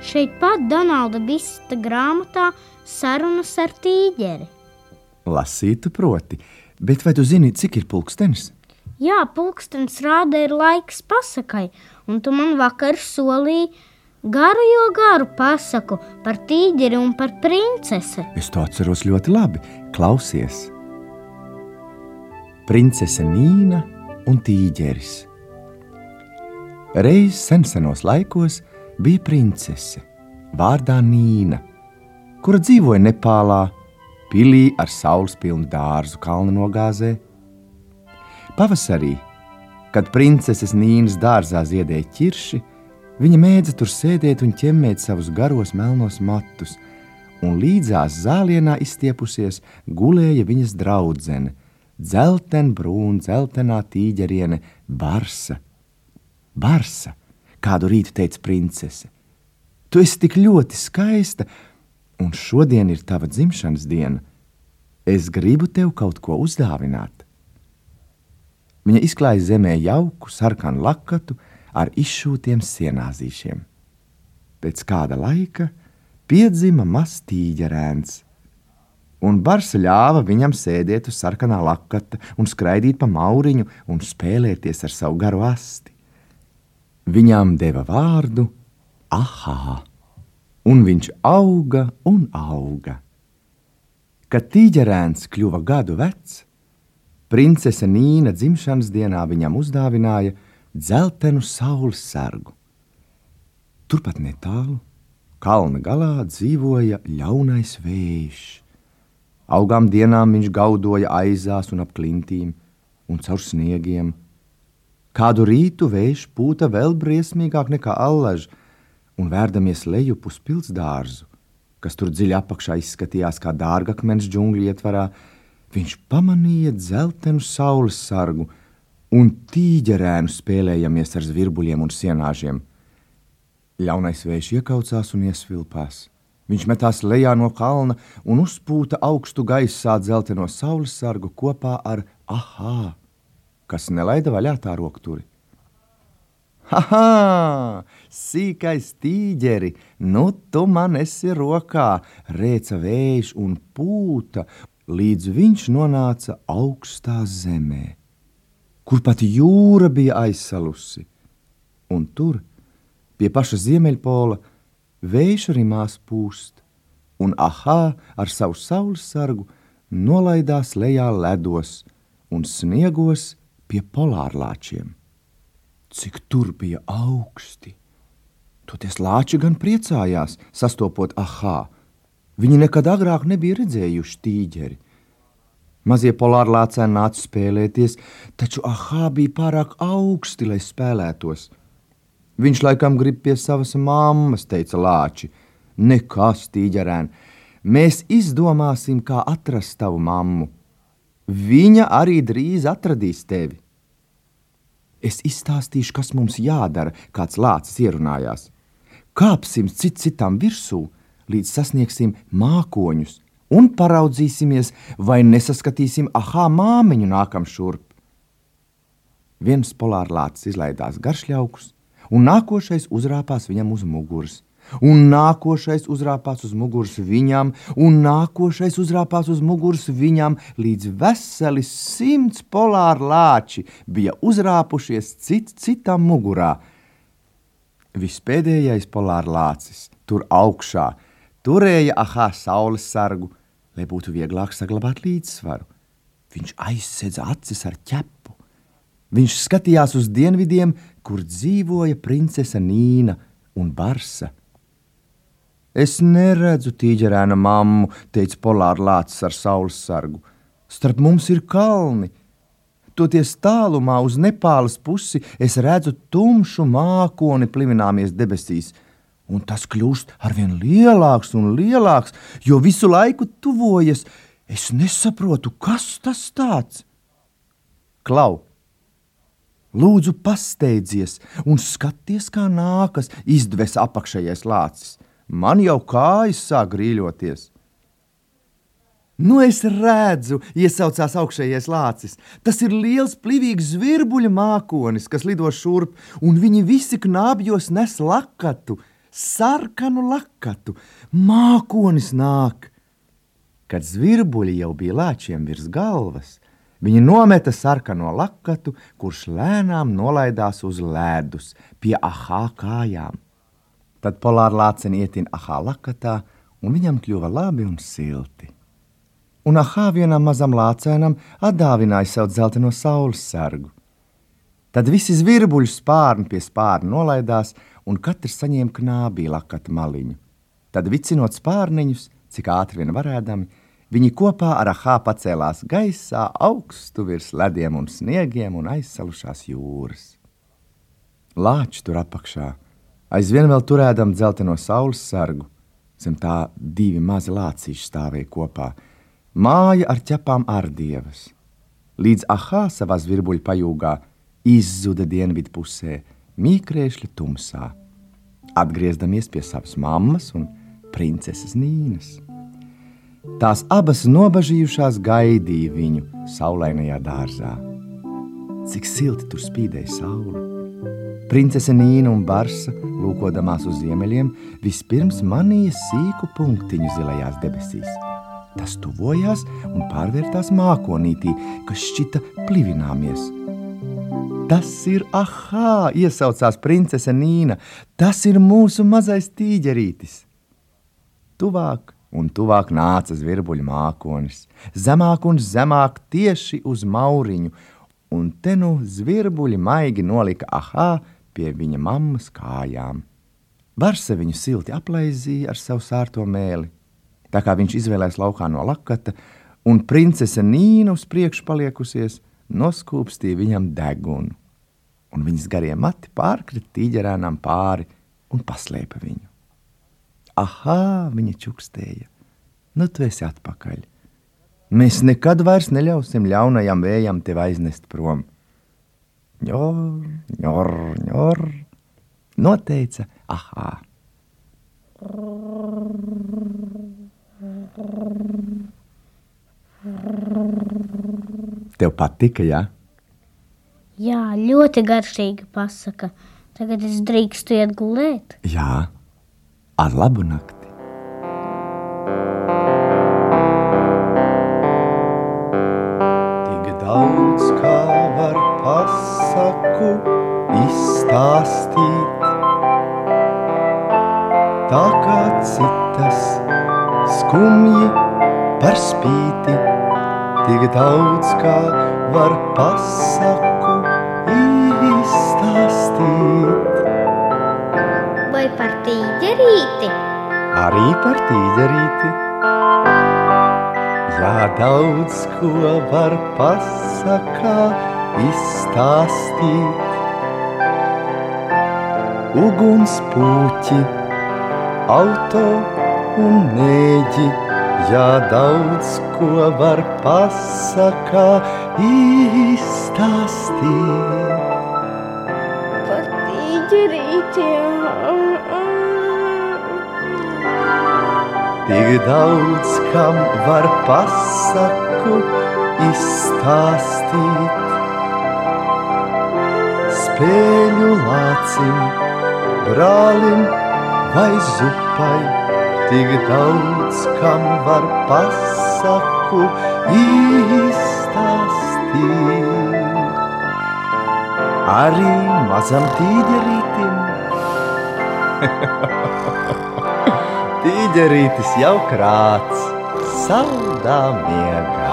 šeit pat Donalda Bista grāmatā Sarunas ar tīģeri. Lasītu proti, bet vai tu zini, cik ir pulkstenis? Jā, pulkstenis rāda ir laiks pasakai, un tu man vakar solīji garu jo garu pasaku par tīģeri un par princesi. Es to atceros ļoti labi. Klausies! Princese Nīna un tīģeris. Reiz senos laikos bija princese vārdā Nīna, kura dzīvoja Nepālā, pilī ar saules pilnu dārzu kalnu nogāzē. Pavasarī, kad princeses Nīnas dārzā ziedēja ķirši, viņa mēdza tur sēdēt un ķemmēt savus garos melnos matus, un līdzās zālienā izstiepusies gulēja viņas draudzene, dzeltenbrūna, dzeltenā tīģeriene Barsa. Barsa, kādu rītu teica princese, tu esi tik ļoti skaista, un šodien ir tava dzimšanas diena. Es gribu tev kaut ko uzdāvināt. Viņa izklāja zemē jauku sarkanu lakatu ar izšūtiem sienāzīšiem. Pēc kāda laika piedzima mazs tīģerēns, un Barsa ļāva viņam sēdēt uz sarkanā lakata un skraidīt pa mauriņu un spēlēties ar savu garu asti. Viņām deva vārdu Ahā, un viņš auga un auga. Kad tīģerēns kļuva gadu vecs, princese Nīna dzimšanas dienā viņam uzdāvināja dzeltenu saules sargu. Turpat netālu, kalna galā dzīvoja ļaunais vējš. Augām dienām viņš gaudoja aizās un ap klintīm un caur sniegiem. Kādu rītu vējš pūta vēl briesmīgāk nekā allaž, un vērdamies lejup uz pilsdārzu, kas tur dziļi apakšā izskatījās kā dārgakmens džungļu ietvarā, viņš pamanīja dzeltenu saules sargu un tīģerēnu spēlējamies ar zvirbuļiem un sienāžiem. Ļaunais vējš iekaucās un iesvilpās. Viņš metās lejā no kalna un uzpūta augstu gaisā dzelteno saules sargu kopā ar ahā, kas nelaida vaļā tā rokturi. Ha! Sīkais tīģeri, nu tu man esi rokā, rēca vējš un pūta, līdz viņš nonāca augstā zemē, kur pat jūra bija aizsalusi. Un tur, pie paša ziemeļpola, vējš rimās pūst, un ahā ar savu saules sargu nolaidās lejā ledos un sniegos pie polārlāčiem cik tur bija augsti. Toties lāči gan priecājās, sastopot ahā. Viņi nekad agrāk nebija redzējuši tīģeri. Mazie polārlācēni nāca spēlēties, taču ahā bija pārāk augsti, lai spēlētos. Viņš laikam grib pie savas mammas, teica lāči. Nekas, tīģerēn, mēs izdomāsim, kā atrast tavu mammu. Viņa arī drīz atradīs tevi. Es izstāstīšu, kas mums jādara, kāds lācis ierunājās. Kāpsim cit citam virsū, līdz sasniegsim mākoņus, un paraudzīsimies, vai nesaskatīsim ahā māmiņu nākam šurp. Viens polārlācis izlaidās garšļaukus, un nākošais uzrāpās viņam uz muguras un nākošais uzrāpās uz muguras viņam, un nākošais uzrāpās uz muguras viņam, līdz veseli simts polāri lāči bija uzrāpušies cit citam mugurā. Vispēdējais polāri lācis tur augšā turēja ahā saules sargu, lai būtu vieglāk saglabāt līdzsvaru. Viņš aizsedza acis ar ķepu. Viņš skatījās uz dienvidiem, kur dzīvoja princese Nīna un Barsa. Es neredzu tīģerēna mammu, teica polāra lācis ar saules sargu. Starp mums ir kalni. Toties tālumā uz Nepāles pusi es redzu tumšu mākoni plimināmies debesīs, un tas kļūst arvien lielāks un lielāks, jo visu laiku tuvojas. Es nesaprotu, kas tas tāds. Klau! Lūdzu, pasteidzies un skaties, kā nākas izdves apakšējais lācis man jau kājas sāk grīļoties. Nu, es redzu, iesaucās augšējais lācis. Tas ir liels, plīvīgs zvirbuļa mākonis, kas lido šurp, un viņi visi knābjos nes lakatu, sarkanu lakatu, mākonis nāk! Kad zvirbuļi jau bija lāčiem virs galvas, viņi nometa sarkano lakatu, kurš lēnām nolaidās uz ledus pie ahā kājām. Tad polāra lāceni ietina ahā lakatā, un viņam kļuva labi un silti. Un ahā vienam mazam lācēnam atdāvināja savu dzelteno saules sargu. Tad visi zvirbuļi spārni pie spārna nolaidās, un katrs saņēma knābī lakata maliņu. Tad vicinot spārniņus, cik ātri vien varēdami, viņi kopā ar ahā pacēlās gaisā augstu virs lediem un sniegiem un aizsalušās jūras. Lāči tur apakšā, aizvien vēl turēdam dzelteno saules sargu, zem tā divi mazi lācīši stāvēja kopā. Māja ar ķepām ardievas. Līdz ahā savā zvirbuļu pajūgā izzuda dienvidu pusē, mīkrēšļa tumsā, atgriezdamies pie savas mammas un princeses Nīnas. Tās abas nobažījušās gaidīja viņu saulainajā dārzā. Cik silti tur spīdēja saule! Princese Nīna un Barsa, lūkodamās uz ziemeļiem, vispirms manīja sīku punktiņu zilajās debesīs. Tas tuvojās un pārvērtās mākonītī, kas šķita plivināmies – Tas ir ahā, iesaucās princese Nīna. Tas ir mūsu mazais tīģerītis. Tuvāk un tuvāk nāca zvirbuļu mākonis, zemāk un zemāk tieši uz mauriņu, un te nu zvirbuļi maigi nolika ahā pie viņa mammas kājām. Varse viņu silti aplaizīja ar savu sārto mēli, tā kā viņš izvēlējās laukā no lakata, un princese Nīna uz priekšu paliekusies – noskūpstīja viņam degunu, un viņas garie mati pārkrita tīģerēnām pāri un paslēpa viņu. Aha, viņa čukstēja, nu tu esi atpakaļ. Mēs nekad vairs neļausim ļaunajam vējam tevi aiznest prom. Ņor, ņor, ņor, noteica, ahā. Tev patika, jā? Jā, ļoti garšīgi pasaka. Tagad es drīkstu iet gulēt. Jā, ar labu nakti. Tik daudz izstāstīt, tā kā citas skumji par spīti tik daudz kā var pasaku izstāstīt. Vai par tīģerīti? Arī par tīģerīti. Jā, daudz ko var pasakā izstāstīt. Ugunspūķi, auto un nēģi Ja daudz ko var pasakā izstāstīt. Par tīģerītiem. Tik daudz kam var pasaku izstāstīt. Spēļu lācim, brālim vai zupai tik daudz, kam var pasaku izstāstīt. Arī mazam tīģerītim. Tīģerītis jau krāts, saldā miegā.